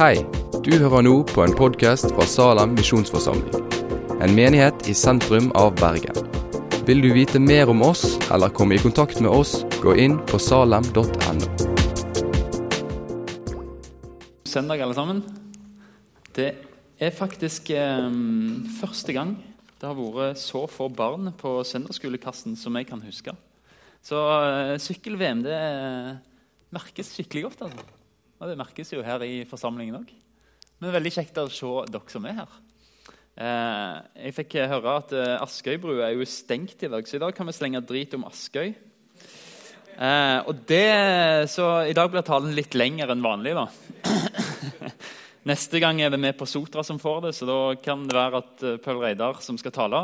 Hei, du hører nå på en podkast fra Salem misjonsforsamling. En menighet i sentrum av Bergen. Vil du vite mer om oss eller komme i kontakt med oss, gå inn på salem.no. Søndag, alle sammen. Det er faktisk eh, første gang det har vært så få barn på søndagsskolekassen som jeg kan huske. Så eh, sykkel-VM det eh, merkes skikkelig godt. altså. Og det merkes jo her i forsamlingen òg. Men veldig kjekt å se dere som er her. Eh, jeg fikk høre at eh, Askøybrua er jo stengt i dag, så i dag kan vi slenge drit om Askøy. Eh, og det, så I dag blir talen litt lengre enn vanlig. da. Neste gang er det vi på Sotra som får det, så da kan det være at Paul Reidar som skal tale,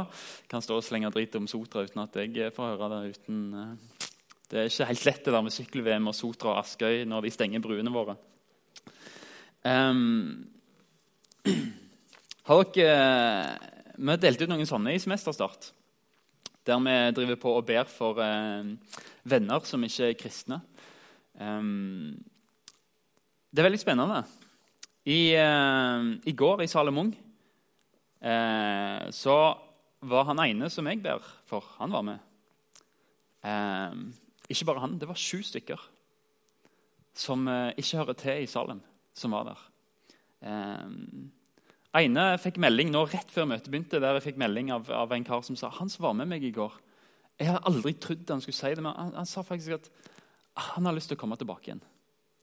kan stå og slenge drit om Sotra uten at jeg får høre det. uten... Det er ikke helt lett det der med sykkel-VM og Sotra og Askøy når de stenger bruene våre. Um, har dere, Vi har delt ut noen sånne i semesterstart. Der vi driver på og ber for uh, venner som ikke er kristne. Um, det er veldig spennende. I, uh, i går i Salomon uh, så var han ene som jeg ber for, han var med. Um, ikke bare han, det var sju stykker som uh, ikke hører til i Salem, som var der. Eine ene fikk melding nå rett før møtet begynte, der jeg fikk melding av, av, en kar som sa han som var med meg i går. Jeg hadde aldri trodd han skulle si det, men han, han sa faktisk at han har lyst til å komme tilbake igjen.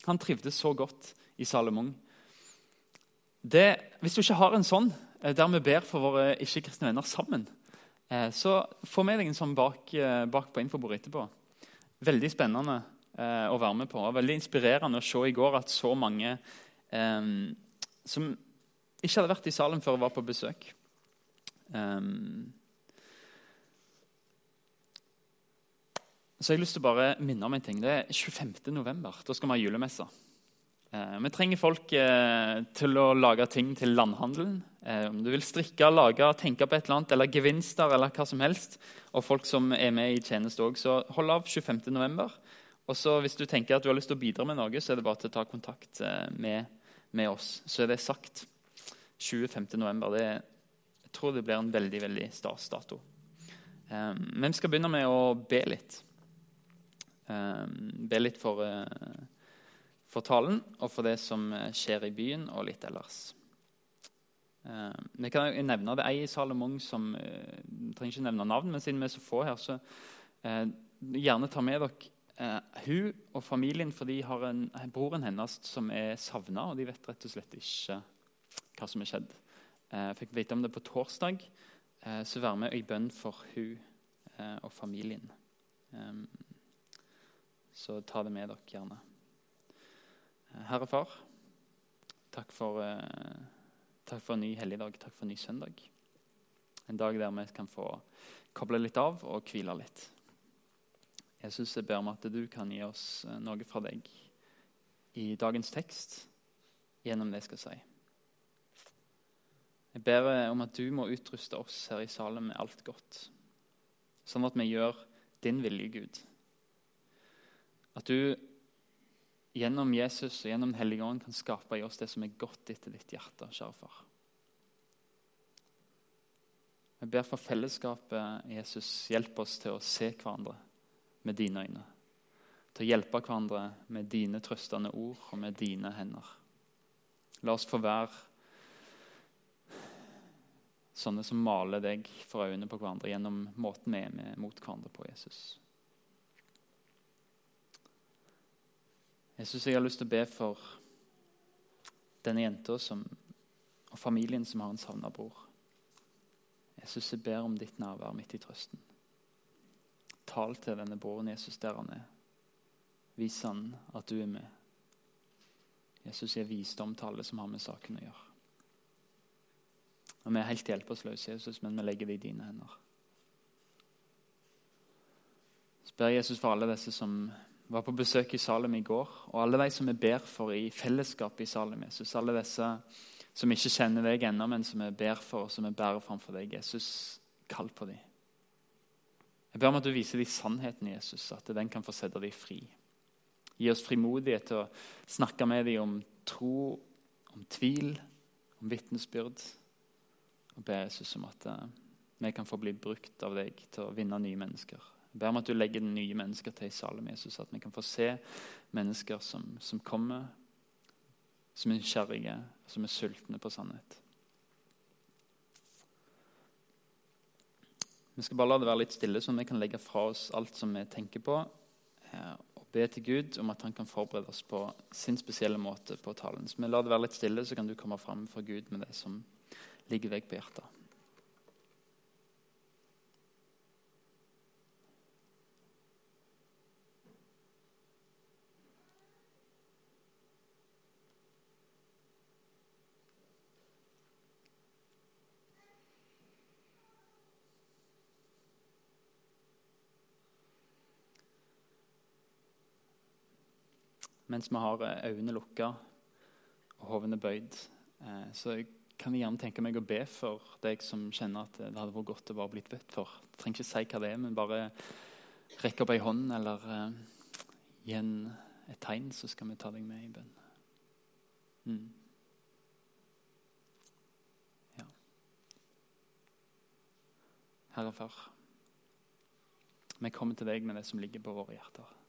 Han trivdes så godt i Salomon. Det, hvis du ikke har en sånn, eh, der vi ber for våre ikke-kristne venner sammen, eh, så få med deg en sånn bak, bak på infobordet etterpå. Veldig spennende eh, å være med på. og Veldig inspirerende å se i går at så mange eh, som ikke hadde vært i salen før, var på besøk. Eh, så jeg har lyst til å bare minne om en ting. Det er 25. november. Da skal vi ha julemesse. Eh, vi trenger folk eh, til å lage ting til landhandelen. Eh, om du vil strikke, lage, tenke på et eller annet, eller gevinster eller hva som helst, og folk som er med i tjeneste òg, så hold av 25.11. Og hvis du tenker at du har lyst til å bidra med noe, så er det bare til å ta kontakt med, med oss. Så er det sagt. 25.11. Jeg tror det blir en veldig veldig stas dato. Men vi skal begynne med å be litt. Be litt for for talen og for det som eh, skjer i byen og litt ellers. Eh, vi kan nevne Det er ei i Salomon som jeg trenger ikke nevne navn, men siden vi er så få her, så eh, gjerne ta med dere eh, hun og familien, for de har en, broren hennes som er savna, og de vet rett og slett ikke hva som er skjedd. Eh, jeg fikk vite om det på torsdag, eh, så vær med i bønn for hun og familien. så ta det med dere gjerne. Herre Far, takk for, eh, takk for en ny helligdag, takk for en ny søndag. En dag der vi kan få koble litt av og hvile litt. Jesus, jeg ber om at du kan gi oss eh, noe fra deg i dagens tekst gjennom det jeg skal si. Jeg ber eh, om at du må utruste oss her i salen med alt godt, sånn at vi gjør din vilje, Gud. At du gjennom Jesus og gjennom Den hellige ånd kan skape i oss det som er godt etter ditt hjerte, kjære far. Jeg ber for fellesskapet, Jesus, hjelp oss til å se hverandre med dine øyne. Til å hjelpe hverandre med dine trøstende ord og med dine hender. La oss få være sånne som maler deg for øynene på hverandre gjennom måten vi er med mot hverandre på Jesus. Jesus, jeg har lyst til å be for denne jenta og familien som har en savna bror. Jesus, jeg ber om ditt nærvær midt i trøsten. Tal til denne broren Jesus der han er. Vis han at du er med. Jesus, jeg visdom til alle som har med saken å gjøre. Og Vi er helt hjelpeløse, Jesus, men vi legger det i dine hender. Så ber Jesus for alle disse som var på besøk i Salem i går. Og alle de som vi ber for i fellesskapet i Salem, Jesus. Alle disse som ikke kjenner deg ennå, men som vi ber for, og som vi bærer framfor deg. Jesus, kall på dem. Jeg ber om at du viser dem sannheten Jesus, at den kan få sette dem fri. Gi oss frimodighet til å snakke med dem om tro om tvil, om vitnesbyrd. Og ber Jesus om at uh, vi kan få bli brukt av deg til å vinne nye mennesker. Jeg ber om at du legger nye mennesker til i salen, Jesus, at vi kan få se mennesker som, som kommer, som er nysgjerrige, som er sultne på sannhet. Vi skal bare la det være litt stille, så vi kan legge fra oss alt som vi tenker på, eh, og be til Gud om at han kan forberede oss på sin spesielle måte på talen. Så vi lar det være litt stille, så kan du komme fram for Gud med det som ligger vekk på hjertet. Mens vi har eh, øynene lukka og hovene bøyd. Eh, så jeg kan gjerne tenke meg å be for deg som kjenner at det hadde vært godt å bare blitt bedt for. Jeg trenger ikke si hva det er, men bare rekke opp ei hånd eller uh, gi en, et tegn, så skal vi ta deg med i bønn. Mm. Ja. Herre Far, vi kommer til deg med det som ligger på våre hjerter.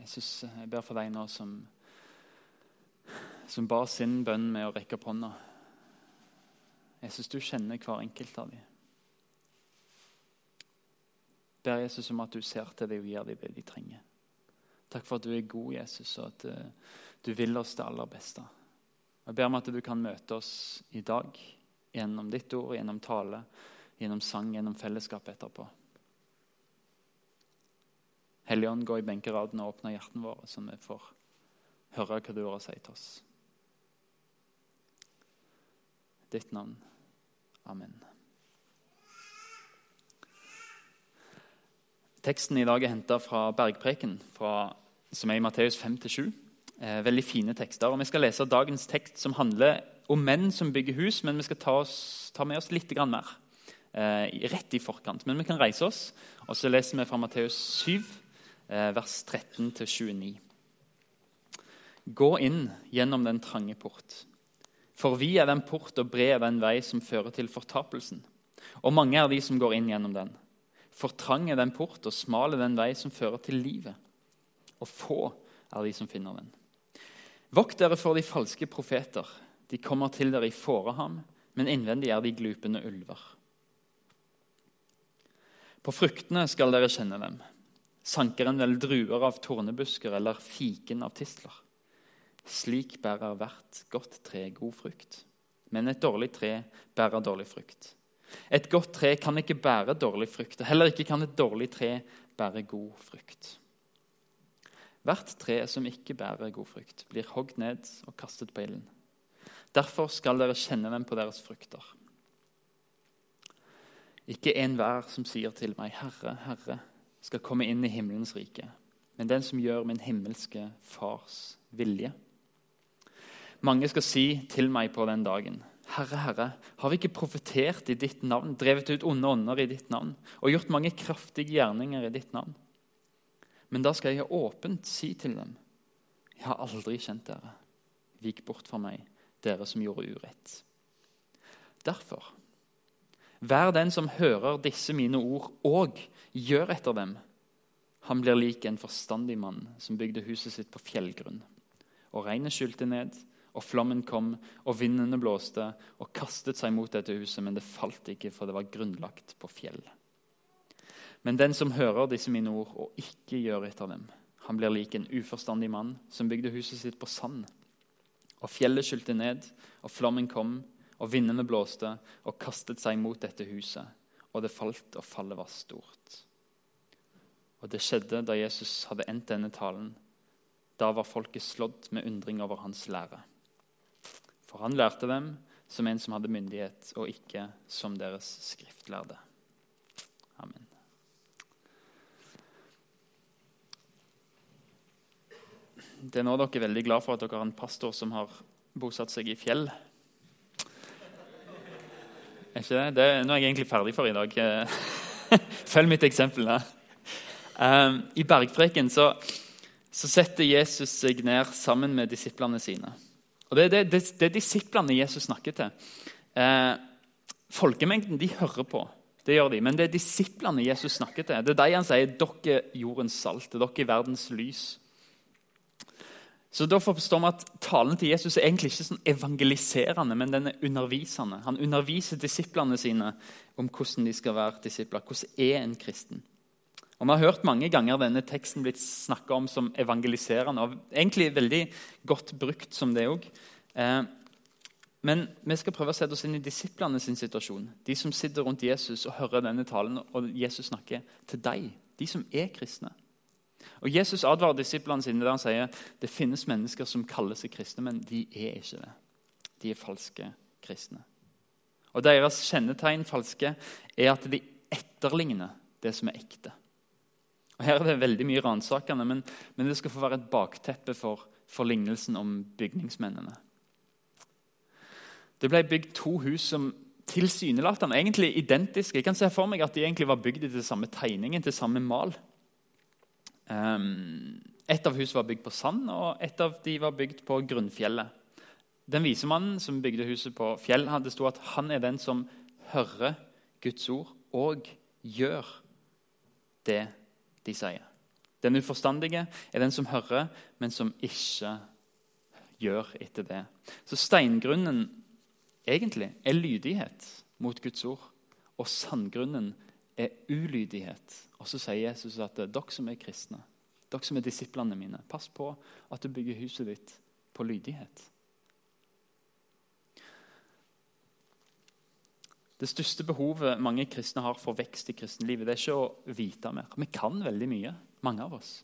Jesus, jeg ber for deg nå som, som bar sin bønn med å rekke opp hånda. Jeg syns du kjenner hver enkelt av dem. Ber Jesus om at du ser til dem og gir dem det de trenger. Takk for at du er god, Jesus, og at uh, du vil oss det aller beste. Jeg ber om at du kan møte oss i dag gjennom ditt ord, gjennom tale, gjennom sang, gjennom fellesskap etterpå. Helligånd, gå i benkeraden og åpne hjertene våre, så vi får høre hva du har å si til oss. Ditt navn. Amen. Teksten i dag er henta fra Bergpreken, fra, som er i Matteus 5-7. Eh, veldig fine tekster. og Vi skal lese dagens tekst, som handler om menn som bygger hus, men vi skal ta, oss, ta med oss litt mer eh, rett i forkant. Men vi kan reise oss, og så leser vi fra Matteus 7, Eh, vers 13-29. Gå inn gjennom den trange port. For vi er den port, og bred er den vei som fører til fortapelsen. Og mange er de som går inn gjennom den. For trang er den port, og smal er den vei som fører til livet. Og få er de som finner den. Vokt dere for de falske profeter. De kommer til dere i fåreham, men innvendig er de glupende ulver. På fruktene skal dere kjenne dem. Sanker en vel druer av tornebusker eller fiken av tistler? Slik bærer hvert godt tre god frukt. Men et dårlig tre bærer dårlig frukt. Et godt tre kan ikke bære dårlig frukt, og heller ikke kan et dårlig tre bære god frukt. Hvert tre som ikke bærer god frukt, blir hogd ned og kastet på ilden. Derfor skal dere kjenne dem på deres frukter. Ikke enhver som sier til meg, 'Herre, Herre', skal komme inn i himmelens rike, men den som gjør min himmelske Fars vilje. Mange skal si til meg på den dagen, Herre, Herre, har vi ikke profetert i ditt navn, drevet ut onde ånder i ditt navn og gjort mange kraftige gjerninger i ditt navn? Men da skal jeg åpent si til dem, jeg har aldri kjent dere. Vik bort fra meg, dere som gjorde urett. Derfor, vær den som hører disse mine ord, og gjør etter dem. Han blir lik en forstandig mann som bygde huset sitt på fjellgrunn. Og regnet skylte ned, og flommen kom, og vindene blåste og kastet seg mot dette huset, men det falt ikke, for det var grunnlagt på fjell. Men den som hører disse mine ord og ikke gjør etter dem, han blir lik en uforstandig mann som bygde huset sitt på sand. Og fjellet skylte ned, og flommen kom, og vindene blåste og kastet seg mot dette huset og det falt, og fallet var stort. Og Det skjedde da Jesus hadde endt denne talen. Da var folket slått med undring over hans lære. For han lærte dem som en som hadde myndighet, og ikke som deres skriftlærde. Amen. Det er nå dere er veldig glad for at dere har en pastor som har bosatt seg i fjell. Er ikke det? det? Nå er jeg egentlig ferdig for i dag. Følg mitt eksempel. Um, I bergpreken så, så, setter Jesus seg ned sammen med disiplene sine. Og Det, det, det, det er disiplene Jesus snakker til. Uh, folkemengden de hører på, det gjør de, men det er disiplene Jesus snakker til. Det er de han sier dere er jordens salt, det er dere er verdens lys. Så da forstår vi at Talen til Jesus er egentlig ikke sånn evangeliserende, men den er undervisende. Han underviser disiplene sine om hvordan de skal være disipler. Hvordan er en kristen? Og Vi har hørt mange ganger denne teksten blitt snakka om som evangeliserende. og Egentlig veldig godt brukt som det òg. Eh, men vi skal prøve å sette oss inn i disiplene sin situasjon. De som sitter rundt Jesus og hører denne talen, og Jesus snakker til deg. De som er kristne. Og Jesus advarer disiplene sine der han sier det finnes mennesker som kaller seg kristne, men de er ikke det. De er falske kristne. Og Deres kjennetegn falske er at de etterligner det som er ekte. Og Her er det veldig mye ransakende, men, men, det skal få være et bakteppe for, for lignelsen om bygningsmennene. Det ble bygd to hus som tilsynelatende egentlig identiske. Jeg kan se for meg at de egentlig var bygd etter samme tegningen, til samme mal. Um, et av husene var bygd på sand, og et av de var bygd på grunnfjellet. Den vise mannen som bygde huset på fjell, det stått at han er den som hører Guds ord og gjør det de sier. Den uforstandige er den som hører, men som ikke gjør etter det. Så steingrunnen egentlig er lydighet mot Guds ord, og sandgrunnen er ulydighet. Og så sier Jesus at dere som er kristne, dere som er disiplene mine, pass på at du bygger huset ditt på lydighet. Det største behovet mange kristne har for vekst i kristenlivet, det er ikke å vite mer. Vi kan veldig mye, mange av oss.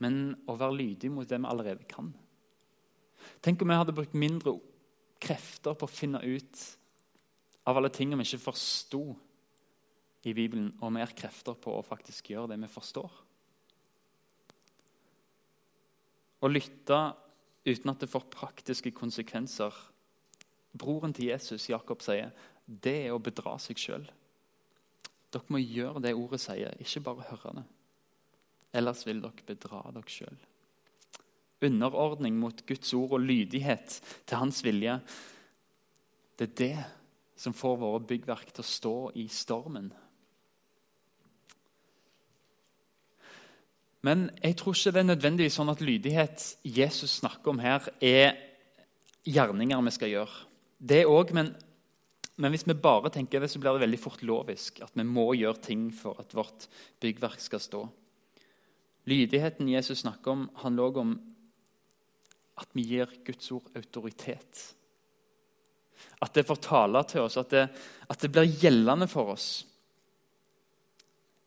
Men å være lydig mot det vi allerede kan. Tenk om vi hadde brukt mindre krefter på å finne ut av alle tingene vi ikke forsto i Bibelen, og mer krefter på å faktisk gjøre det vi forstår. Å lytte uten at det får praktiske konsekvenser broren til Jesus, Jakob, sier, det er å bedra seg sjøl. Dere må gjøre det ordet sier, ikke bare høre det. Ellers vil dere bedra dere sjøl. Underordning mot Guds ord og lydighet til hans vilje. Det er det som får våre byggverk til å stå i stormen. Men jeg tror ikke det er nødvendigvis sånn at lydighet Jesus snakker om her, er gjerninger vi skal gjøre. Det òg, men, men, hvis vi bare tenker det, så blir det veldig fort lovisk. At vi må gjøre ting for at vårt byggverk skal stå. Lydigheten Jesus snakker om, handler òg om at vi gir Guds ord autoritet. At det får tale til oss, at det, at det blir gjeldende for oss.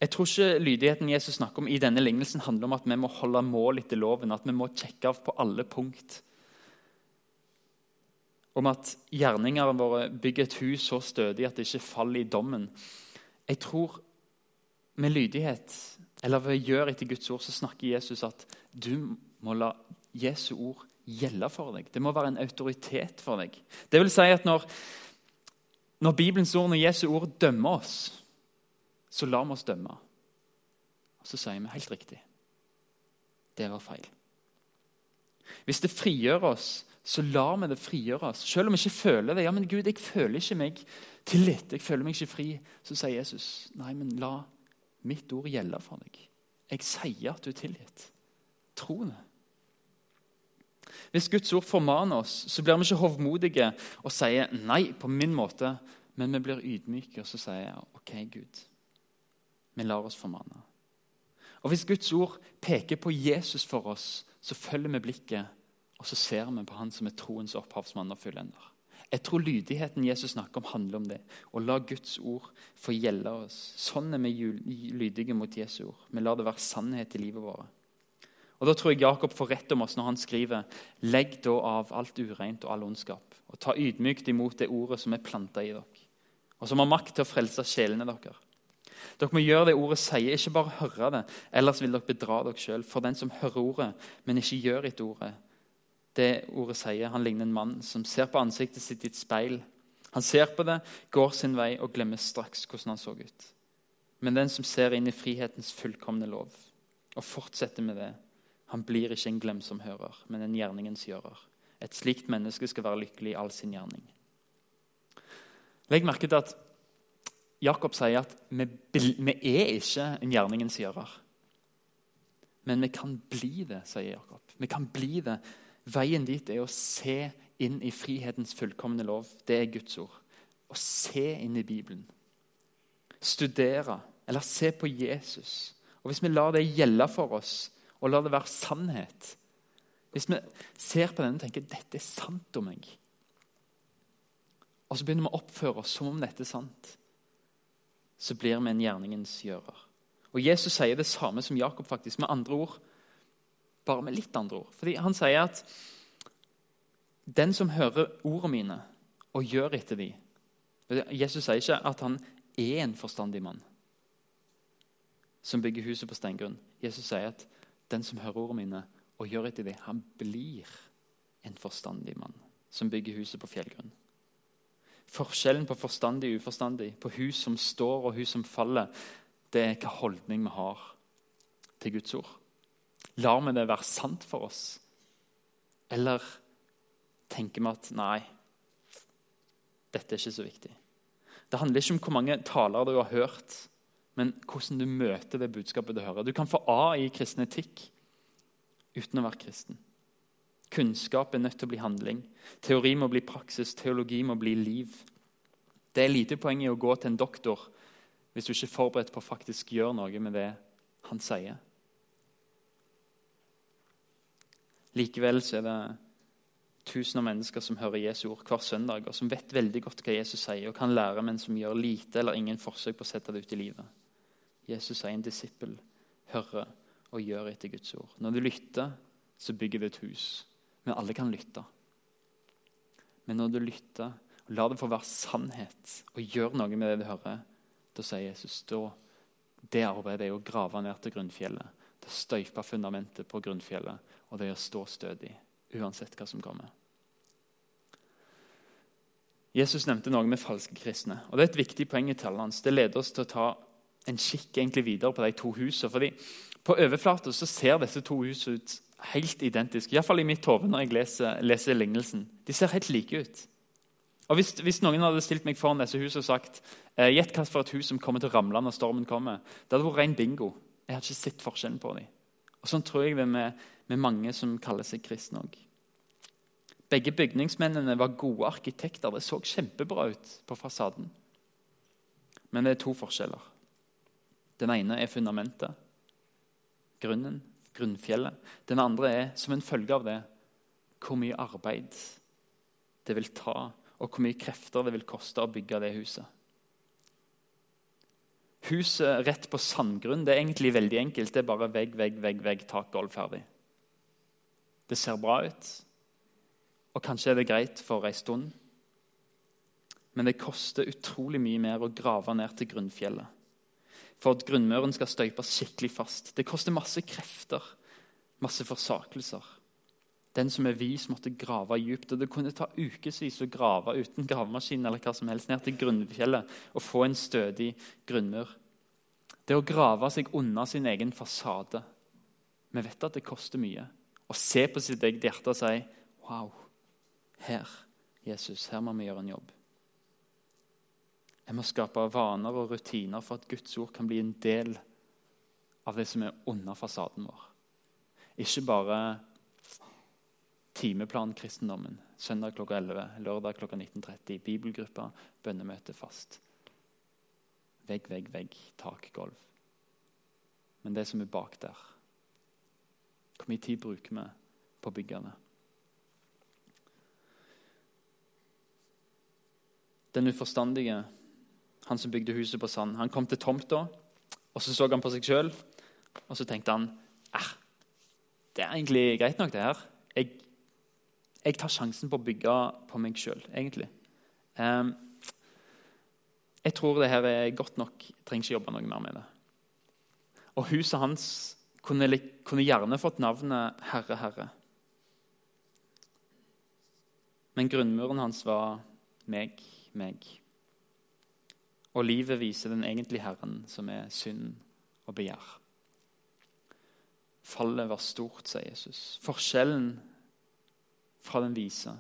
Jeg tror ikke lydigheten Jesus snakker om i denne lignelsen handler om at vi må holde mål etter loven, at vi må sjekke av på alle punkt om at gjerningene våre bygger et hus så stødig at det ikke faller i dommen. Jeg tror med lydighet, eller ved å gjøre etter Guds ord, så snakker Jesus at du må la Jesu ord gjelde for deg. Det må være en autoritet for deg. Det vil si at når, når Bibelens ord, når Jesu ord dømmer oss, så la vi oss dømme. Og så sier vi helt riktig. Det var feil. Hvis det frigjør oss så lar vi det frigjøre oss. Selv om vi ikke føler det. Ja, men Gud, jeg føler ikke meg tillit. Jeg føler meg ikke fri. Så sier Jesus, nei, men la mitt ord gjelde for deg. Jeg sier at du er tilgitt. Tro det. Hvis Guds ord formaner oss, så blir vi ikke hovmodige og sier nei på min måte, men vi blir ydmyke og så sier jeg, OK, Gud, vi lar oss formane. Og Hvis Guds ord peker på Jesus for oss, så følger vi blikket og så ser vi på han som er troens opphavsmann og fullender. Jeg tror lydigheten Jesus snakker om, handler om det. Å la Guds ord få gjelde oss. Sånn er vi lydige mot Jesu ord. Vi lar det være sannhet i livet vårt. Og Da tror jeg Jakob får rett om oss når han skriver Legg da av alt ureint og all ondskap, og ta ydmykt imot det ordet som er planta i dere, og som har makt til å frelse sjelene deres. Dere må gjøre det ordet sier, ikke bare høre det, ellers vil dere bedra dere sjøl. For den som hører ordet, men ikke gjør etter ordet, det ordet sier. Han ligner en mann som ser på ansiktet sitt i et speil. Han ser på det, går sin vei og glemmer straks hvordan han så ut. Men den som ser inn i frihetens fullkomne lov og fortsetter med det, han blir ikke en glemsom hører, men en gjerningens gjører. Et slikt menneske skal være lykkelig i all sin gjerning. Legg merke til at Jakob sier at vi, vi er ikke en gjerningens gjører. Men vi kan bli det, sier Jakob. Vi kan bli det. Veien dit er å se inn i frihetens fullkomne lov. Det er Guds ord. Å se inn i Bibelen. Studere eller se på Jesus. Og Hvis vi lar det gjelde for oss, og lar det være sannhet Hvis vi ser på den og tenker dette er sant om meg, og så begynner vi å oppføre oss som om dette er sant, så blir vi en gjerningens gjører. Og Jesus sier det samme som Jakob, faktisk, med andre ord. Bare med litt andre ord. Fordi Han sier at den som hører ordene mine og gjør etter dem Jesus sier ikke at han er en forstandig mann som bygger huset på steingrunn. Jesus sier at den som hører ordene mine og gjør etter dem, han blir en forstandig mann som bygger huset på fjellgrunn. Forskjellen på forstandig og uforstandig, på hus som står og hus som faller, det er hva holdning vi har til Guds ord. Lar vi det være sant for oss? Eller tenker vi at nei, dette er ikke så viktig? Det handler ikke om hvor mange talere du har hørt, men hvordan du møter det budskapet du hører. Du kan få A i kristen etikk uten å være kristen. Kunnskap er nødt til å bli handling. Teori må bli praksis. Teologi må bli liv. Det er lite poeng i å gå til en doktor hvis du ikke er forberedt på å faktisk gjøre noe med det han sier. Likevel er det tusener av mennesker som hører Jesu ord hver søndag, og som vet veldig godt hva Jesus sier, og kan lære, men som gjør lite eller ingen forsøk på å sette det ut i livet. Jesus sier en disippel hører og gjør etter Guds ord. Når du lytter, så bygger du et hus. Men alle kan lytte. Men når du lytter, og lar det få være sannhet, og gjør noe med det du hører, da sier Jesus da, det arbeidet er å grave ned til grunnfjellet. Det støyper fundamentet på grunnfjellet, og det å stå stødig uansett hva som kommer. Jesus nevnte noe med falske kristne. og Det er et viktig poeng i tallene hans. Det leder oss til å ta en kikk egentlig videre på de to husene. fordi På overflata ser disse to husene ut helt identiske. Iallfall i mitt hode når jeg leser, leser, lignelsen. De ser helt like ut. Og hvis, hvis, noen hadde stilt meg foran disse husene og sagt eh, gjett hva for et hus som kommer til å ramle når stormen kommer, det hadde vært ren bingo. Jeg hadde ikke sett forskjellen på dem. Og Sånn tror jeg det er med, med mange som kaller seg kristne òg. Begge bygningsmennene var gode arkitekter. Det så kjempebra ut på fasaden. Men det er to forskjeller. Den ene er fundamentet, grunnen, grunnfjellet. Den andre er, som en følge av det, hvor mye arbeid det vil ta, og hvor mye krefter det vil koste å bygge det huset. Huset rett på sandgrunn det er egentlig veldig enkelt. Det er bare vegg, vegg, vegg, vegg, tak, gulv, ferdig. Det ser bra ut, og kanskje er det greit for ei stund. Men det koster utrolig mye mer å grave ned til grunnfjellet. For at grunnmuren skal støypes skikkelig fast. Det koster masse krefter, masse forsakelser. Den som er vis, måtte grave dypt. og Det kunne ta ukevis å grave uten gravemaskin eller hva som helst ned til grunnfjellet og få en stødig grunnmur. Det å grave seg unna sin egen fasade Vi vet at det koster mye. Å se på sitt eget hjerte og si Wow, her, Jesus, her må vi gjøre en jobb. Jeg må skape vaner og rutiner for at Guds ord kan bli en del av det som er under fasaden vår. Ikke bare timeplan-kristendommen. Søndag klokka 11, lørdag klokka 19.30. Bibelgruppa, bønnemøte fast. Vegg, vegg, vegg, tak, gulv. Men det som er bak der Hvor mye tid bruker vi på byggene? Den uforstandige, han som bygde huset på sand, han kom til tomta, og så så han på seg sjøl, og så tenkte han ah, det er egentlig greit nok, det her. Jeg, jeg tar sjansen på å bygge på meg sjøl, egentlig. Um, jeg tror det her er godt nok. Jeg trenger ikke jobbe noe mer med det. Og huset hans kunne, kunne gjerne fått navnet Herre, Herre. Men grunnmuren hans var meg meg. Og livet viser den egentlige Herren, som er synd og begjær. Fallet var stort, sier Jesus. Forskjellen fra den vise,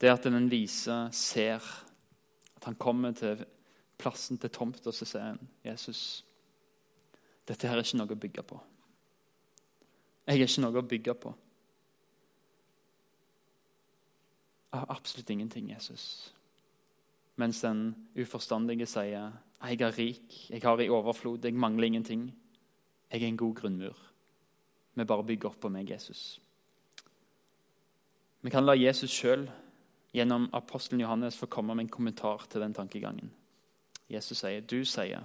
det er at den vise ser at han kommer til plassen til tomt, og så sier han, 'Jesus, dette her er ikke noe å bygge på.' Jeg er ikke noe å bygge på. Jeg har absolutt ingenting, Jesus. Mens den uforstandige sier, 'Jeg er rik, jeg har i overflod, jeg mangler ingenting.' 'Jeg er en god grunnmur.' Vi bare bygger opp på meg, Jesus. Vi kan la Jesus sjøl gjennom apostelen Johannes få komme med en kommentar til den tankegangen. Jesus sier, 'Du sier,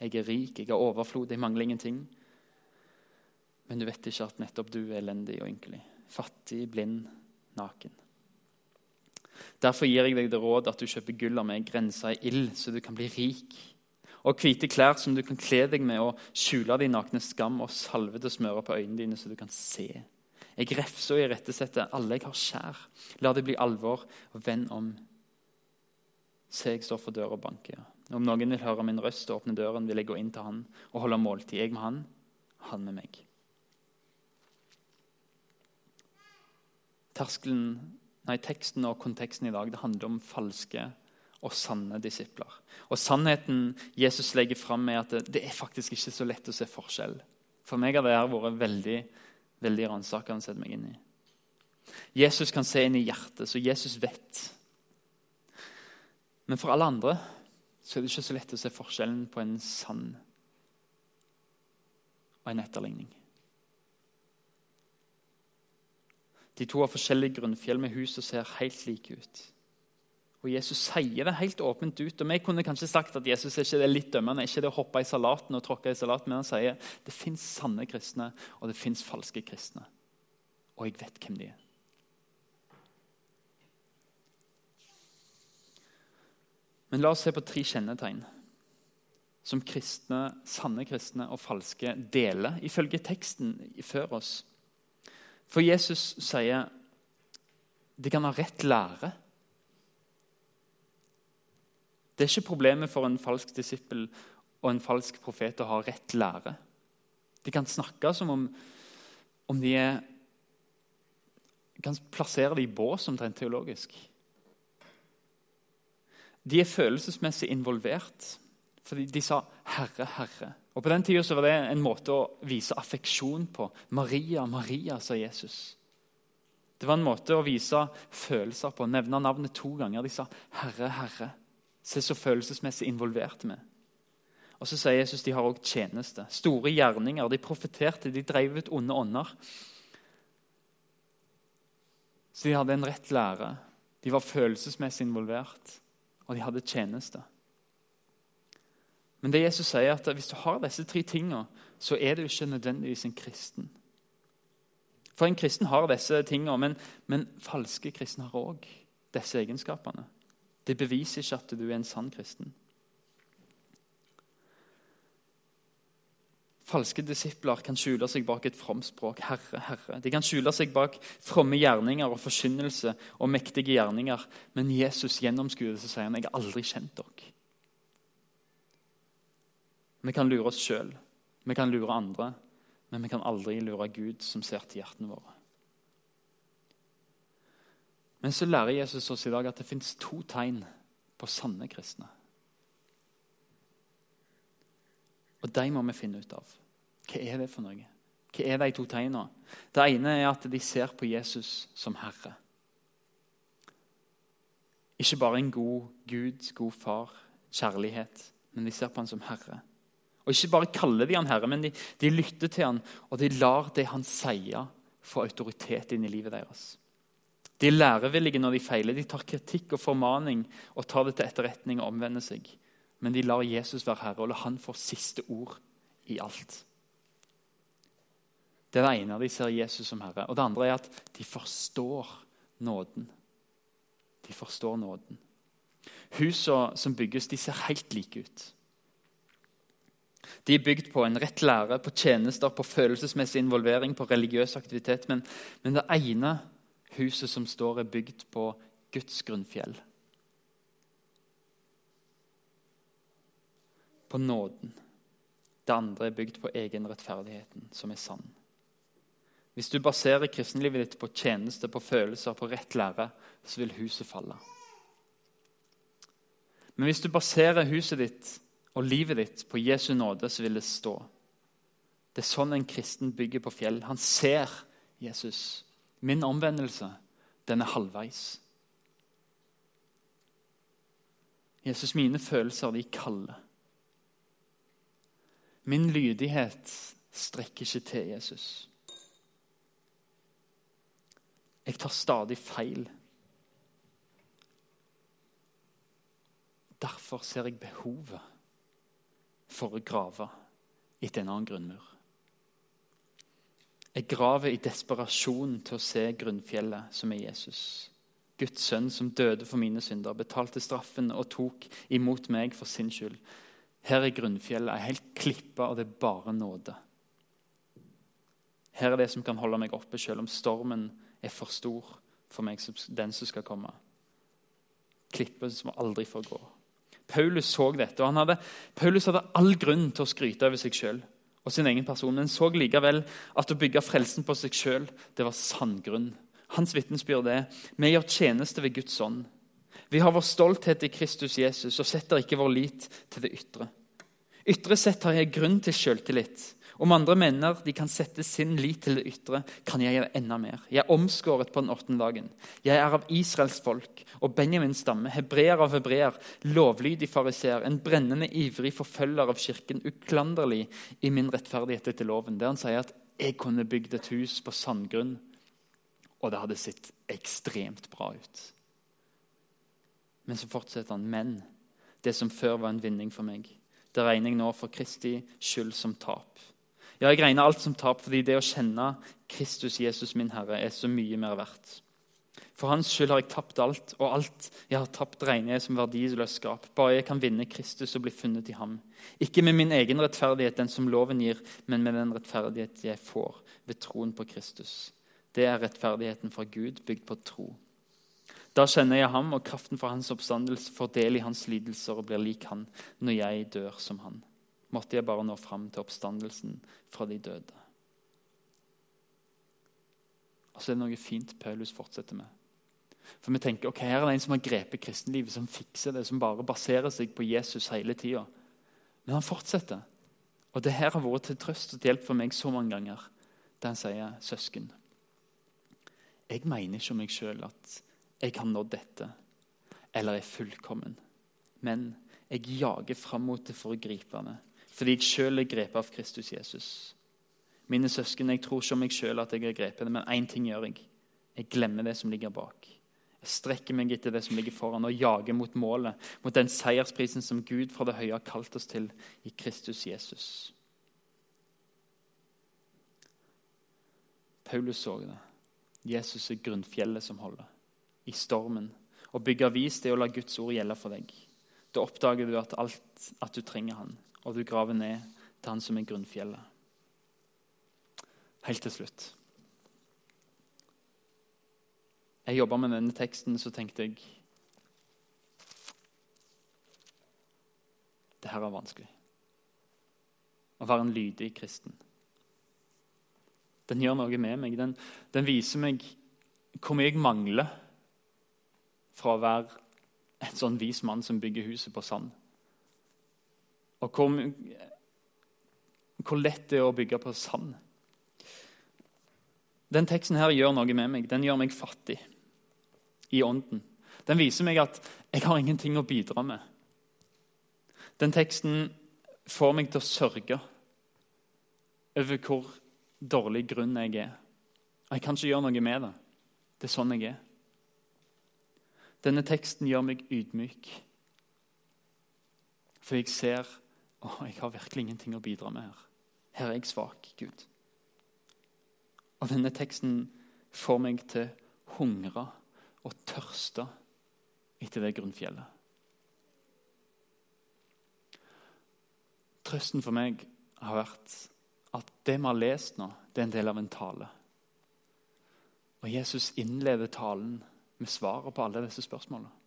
jeg er rik, jeg har overflod, jeg mangler ingenting.' Men du vet ikke at nettopp du er elendig og ynkelig, fattig, blind, naken. Derfor gir jeg deg det råd at du kjøper gull av meg, grensa i ild, så du kan bli rik. Og hvite klær som du kan kle deg med, og skjule din nakne skam, og salve til smøre på øynene dine, så du kan se. Jeg refser og irettesetter alle jeg har kjær. La det bli alvor, og vend om. Se, jeg står for døra og banker. Om noen vil høre min røst og åpne døren, vil jeg gå inn til han og holde måltid. Jeg med han, han med meg. Terskelen, nei, Teksten og konteksten i dag det handler om falske og sanne disipler. Og Sannheten Jesus legger fram, er at det, det er faktisk ikke så lett å se forskjell. For meg har det her vært veldig, veldig ransakende å sette meg inn i. Jesus kan se inn i hjertet, så Jesus vet. Men for alle andre så er det ikke så lett å se forskjellen på en sann og en etterligning. De to har forskjellige grunnfjell med hus som ser helt like ut. Og Jesus sier det helt åpent ut. og Vi kunne kanskje sagt at Jesus er ikke det litt dømmende, ikke det å hoppe i salaten og tråkke i salaten, men han sier det fins sanne kristne, og det fins falske kristne. Og jeg vet hvem de er. Men la oss se på tre kjennetegn som kristne, sanne kristne og falske deler, ifølge teksten før oss. For Jesus sier de kan ha rett lære. Det er ikke problemet for en falsk disippel og en falsk profet å ha rett lære. De kan snakke som om, om de er kan plassere det i bås omtrent teologisk. De er følelsesmessig involvert. Fordi de sa 'Herre, Herre'. Og På den tida var det en måte å vise affeksjon på. 'Maria, Maria', sa Jesus. Det var en måte å vise følelser på. Nevne navnet to ganger. De sa 'Herre, Herre'. Se så følelsesmessig involvert med. Og Så sier Jesus de har også tjeneste. Store gjerninger. De profeterte, de drev ut onde ånder. Så de hadde en rett lære. De var følelsesmessig involvert og de hadde tjeneste. Men det Jesus sier at hvis du har disse tre tingene, så er du ikke nødvendigvis en kristen. For en kristen har disse tingene, men, men falske kristne har òg disse egenskapene. Det beviser ikke at du er en sann kristen. Falske disipler kan skjule seg bak et fromt språk. Herre, Herre. De kan skjule seg bak fromme gjerninger og forkynnelse og mektige gjerninger. Men Jesus gjennomskuer det, så sier han, 'Jeg har aldri kjent dere'. Vi kan lure oss sjøl, vi kan lure andre, men vi kan aldri lure Gud, som ser til hjertene våre. Men så lærer Jesus oss i dag at det fins to tegn på sanne kristne. Og de må vi finne ut av. Hva er det for noe? Hva er de to tegnene? Det ene er at de ser på Jesus som Herre. Ikke bare en god Gud, god far, kjærlighet, men de ser på han som Herre. Og Ikke bare kaller de han Herre, men de, de lytter til han, og de lar det han sier, få autoritet inn i livet deres. De er lærevillige når de feiler. De tar kritikk og formaning og tar det til etterretning og omvender seg. Men de lar Jesus være herre og lar han få siste ord i alt. Det er det ene. De ser Jesus som herre. Og det andre er at de forstår nåden. De forstår nåden. Husene som bygges, de ser helt like ut. De er bygd på en rett lære, på tjenester, på følelsesmessig involvering, på religiøs aktivitet. Men, men det ene huset som står, er bygd på Guds grunnfjell. På nåden. Det andre er bygd på egenrettferdigheten, som er sann. Hvis du baserer kristenlivet ditt på tjeneste, på følelser, på rett lære, så vil huset falle. Men hvis du baserer huset ditt og livet ditt på Jesu nåde, så vil det stå. Det er sånn en kristen bygger på fjell. Han ser Jesus. Min omvendelse, den er halvveis. Jesus, mine følelser, de kaller. Min lydighet strekker ikke til Jesus. Jeg tar stadig feil. Derfor ser jeg behovet for å grave etter en annen grunnmur. Jeg graver i desperasjon til å se grunnfjellet, som er Jesus. Guds sønn som døde for mine synder, betalte straffen og tok imot meg for sin skyld. Her er grunnfjellet, ei helt klippe, og det er bare nåde. Her er det som kan holde meg oppe, selv om stormen er for stor for meg, den som skal komme. Klippen som aldri får gå. Paulus så dette, og hadde, Paulus hadde all grunn til å skryte over seg sjøl og sin egen person, men så likevel at å bygge frelsen på seg sjøl var sandgrunn. Hans vitnesbyrd er vi gjør tjeneste ved Guds ånd. Vi har vår stolthet i Kristus Jesus og setter ikke vår lit til det ytre. Ytre sett har jeg grunn til selvtillit, om andre mener de kan sette sin lit til det ytre, kan jeg gjøre enda mer. Jeg er omskåret på den åttende dagen. Jeg er av Israels folk og Benjamins stamme, hebreer av hebreer, lovlydig fariseer, en brennende ivrig forfølger av kirken, uklanderlig i min rettferdighet etter loven. Der han sier at jeg kunne bygd et hus på sandgrunn, og det hadde sett ekstremt bra ut. Men så fortsetter han. Men det som før var en vinning for meg, det regner jeg nå for Kristi skyld som tap. Ja, jeg regner alt som tap, fordi det å kjenne Kristus Jesus, min Herre, er så mye mer verdt. For hans skyld har jeg tapt alt, og alt jeg har tapt, regner jeg som verdiløst skap. Bare jeg kan vinne Kristus og bli funnet i ham. Ikke med min egen rettferdighet, den som loven gir, men med den rettferdighet jeg får ved troen på Kristus. Det er rettferdigheten fra Gud, bygd på tro. Da kjenner jeg ham, og kraften fra hans oppstandelse får del i hans lidelser og blir lik han når jeg dør som han måtte jeg bare nå fram til oppstandelsen fra de døde. Og så er det noe fint Paulus fortsetter med. For vi tenker ok, Her er det en som har grepet kristenlivet, som fikser det, som bare baserer seg på Jesus hele tida. Men han fortsetter. Og det her har vært til trøst og til hjelp for meg så mange ganger. Der han sier, 'Søsken, jeg mener ikke om meg sjøl at jeg har nådd dette eller er fullkommen.' Men jeg jager fram mot det for å gripe det fordi jeg sjøl er grepet av Kristus Jesus. Mine søsken, jeg tror ikke om meg sjøl at jeg er grepet, men én ting gjør jeg. Jeg glemmer det som ligger bak. Jeg strekker meg etter det som ligger foran, og jager mot målet, mot den seiersprisen som Gud fra det høye har kalt oss til i Kristus Jesus. Paulus så det. Jesus er grunnfjellet som holder. I stormen. Å bygge avis er å la Guds ord gjelde for deg. Da oppdager du at, alt, at du trenger Han og du graver ned til han som er grunnfjellet. Helt til slutt. Jeg jobba med denne teksten, så tenkte jeg Det her er vanskelig. Å være en lydig kristen. Den gjør noe med meg. Den, den viser meg hvor mye jeg mangler fra å være en sånn vis mann som bygger huset på sand. Og hvor, hvor lett det er å bygge på sand. Den teksten her gjør noe med meg. Den gjør meg fattig i ånden. Den viser meg at jeg har ingenting å bidra med. Den teksten får meg til å sørge over hvor dårlig grunn jeg er. Jeg kan ikke gjøre noe med det. Det er sånn jeg er. Denne teksten gjør meg ydmyk. For jeg ser å, jeg har virkelig ingenting å bidra med her. Her er jeg svak, Gud. Og denne teksten får meg til å hungre og tørste etter det grunnfjellet. Trøsten for meg har vært at det vi har lest nå, det er en del av en tale. Og Jesus innleder talen med svaret på alle disse spørsmålene.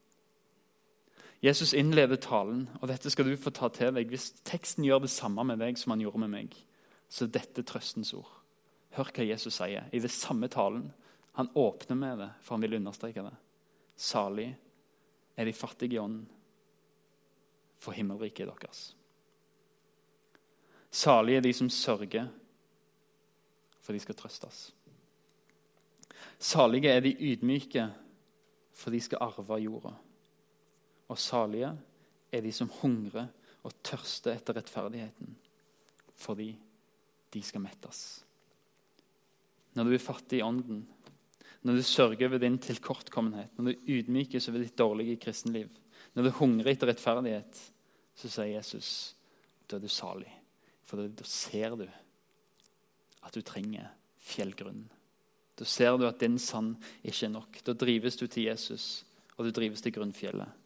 Jesus innleder talen, og dette skal du få ta til deg. Hvis teksten gjør det samme med deg som han gjorde med meg, så er dette trøstens ord. Hør hva Jesus sier i det samme talen. Han åpner med det, for han vil understreke det. Salig er de fattige i ånden, for himmelriket er deres. Salige er de som sørger, for de skal trøstes. Salige er de ydmyke, for de skal arve jorda. Og salige er de som hungrer og tørster etter rettferdigheten, fordi de skal mettes. Når du er fattig i ånden, når du sørger over din tilkortkommenhet, når du ydmykes over ditt dårlige kristenliv, når du hungrer etter rettferdighet, så sier Jesus da er du salig. For da ser du at du trenger fjellgrunnen. Da ser du at din sand ikke er nok. Da drives du til Jesus, og du drives til grunnfjellet.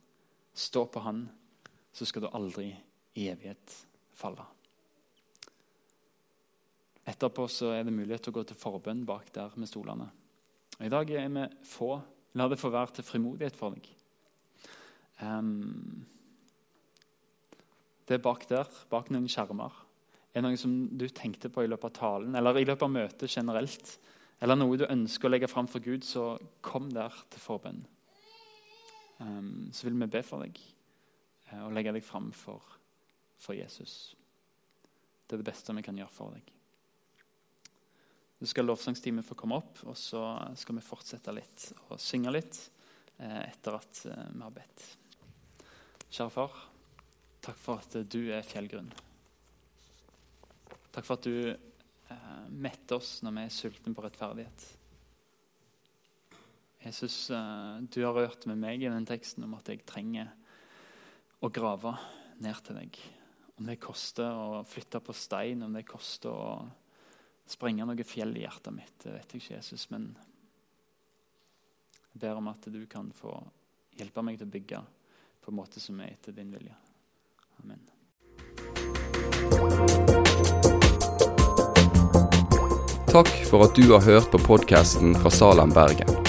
Stå på Han, så skal du aldri i evighet falle. Etterpå så er det mulighet til å gå til forbønn bak der med stolene. Og I dag er vi få. La det få være til frimodighet for deg. Um, det er bak der, bak noen skjermer. Er det noe som du tenkte på i løpet av talen eller i løpet av møtet generelt? Eller noe du ønsker å legge fram for Gud, så kom der til forbønn. Um, så vil vi be for deg uh, og legge deg fram for, for Jesus. Det er det beste vi kan gjøre for deg. Du skal lovsangstimen få komme opp, og så skal vi fortsette litt og synge litt eh, etter at eh, vi har bedt. Kjære far, takk for at du er fjellgrunn. Takk for at du eh, metter oss når vi er sultne på rettferdighet. Jesus, du har rørt med meg i den teksten om at jeg trenger å grave ned til deg. Om det koster å flytte på stein, om det koster å sprenge noe fjell i hjertet mitt. Det vet jeg ikke, Jesus, men jeg ber om at du kan få hjelpe meg til å bygge på en måte som er etter din vilje. Amen. Takk for at du har hørt på podkasten fra Salem, Bergen.